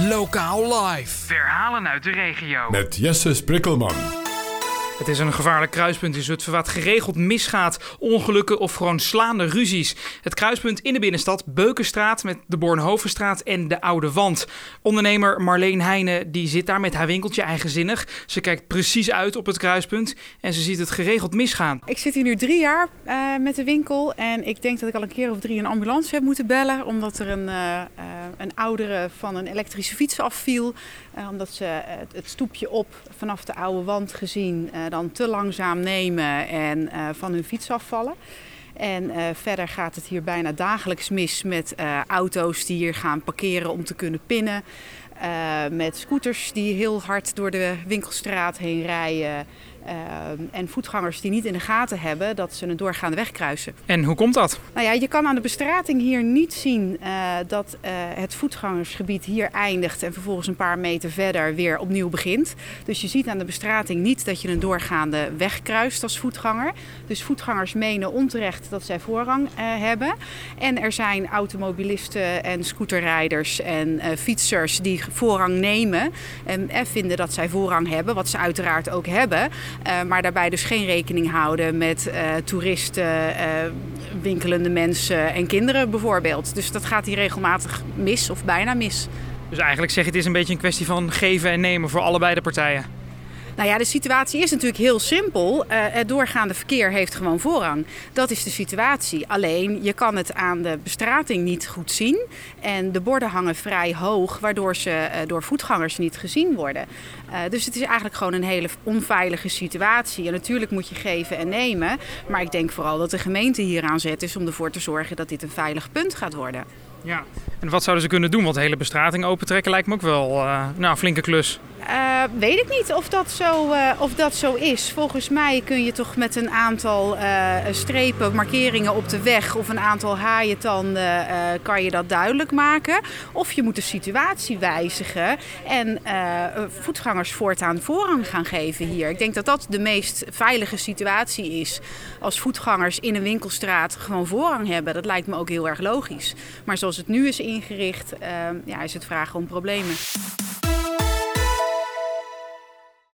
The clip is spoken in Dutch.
Lokaal live. Verhalen uit de regio. Met Jesse Sprikkelman. Het is een gevaarlijk kruispunt in Zutphen wat geregeld misgaat. Ongelukken of gewoon slaande ruzies. Het kruispunt in de binnenstad, Beukenstraat met de Bornhovenstraat en de Oude Wand. Ondernemer Marleen Heijnen die zit daar met haar winkeltje eigenzinnig. Ze kijkt precies uit op het kruispunt en ze ziet het geregeld misgaan. Ik zit hier nu drie jaar uh, met de winkel en ik denk dat ik al een keer of drie een ambulance heb moeten bellen. Omdat er een, uh, uh, een oudere van een elektrische fiets afviel. omdat ze het stoepje op vanaf de oude wand gezien dan te langzaam nemen en van hun fiets afvallen. En verder gaat het hier bijna dagelijks mis met auto's die hier gaan parkeren om te kunnen pinnen. Met scooters die heel hard door de winkelstraat heen rijden. Uh, en voetgangers die niet in de gaten hebben dat ze een doorgaande weg kruisen. En hoe komt dat? Nou ja, je kan aan de bestrating hier niet zien uh, dat het voetgangersgebied hier eindigt en vervolgens een paar meter verder weer opnieuw begint. Dus je ziet aan de bestrating niet dat je een doorgaande weg kruist als voetganger. Dus voetgangers menen onterecht dat zij voorrang hebben. En er zijn automobilisten en scooterrijders en fietsers die voorrang nemen en vinden dat zij voorrang hebben, wat ze uiteraard ook hebben. Uh, maar daarbij dus geen rekening houden met uh, toeristen, uh, winkelende mensen en kinderen bijvoorbeeld. Dus dat gaat hier regelmatig mis of bijna mis. Dus eigenlijk zeg je het is een beetje een kwestie van geven en nemen voor allebei de partijen. Nou ja, de situatie is natuurlijk heel simpel. Uh, het doorgaande verkeer heeft gewoon voorrang. Dat is de situatie. Alleen je kan het aan de bestrating niet goed zien. En de borden hangen vrij hoog, waardoor ze uh, door voetgangers niet gezien worden. Uh, dus het is eigenlijk gewoon een hele onveilige situatie. En natuurlijk moet je geven en nemen. Maar ik denk vooral dat de gemeente hier aan zet is om ervoor te zorgen dat dit een veilig punt gaat worden. Ja, en wat zouden ze kunnen doen? Want de hele bestrating opentrekken lijkt me ook wel nou, een flinke klus. Uh, weet ik niet of dat, zo, uh, of dat zo is. Volgens mij kun je toch met een aantal uh, strepen, markeringen op de weg of een aantal haaientanden kan je dat duidelijk maken. Of je moet de situatie wijzigen en voetgangers voortaan voorrang gaan geven hier. Ik denk dat dat de meest veilige situatie is. Als voetgangers in een winkelstraat gewoon voorrang hebben. Dat lijkt me ook heel erg logisch. Maar zoals het nu is ingericht, ja, is het vragen om problemen.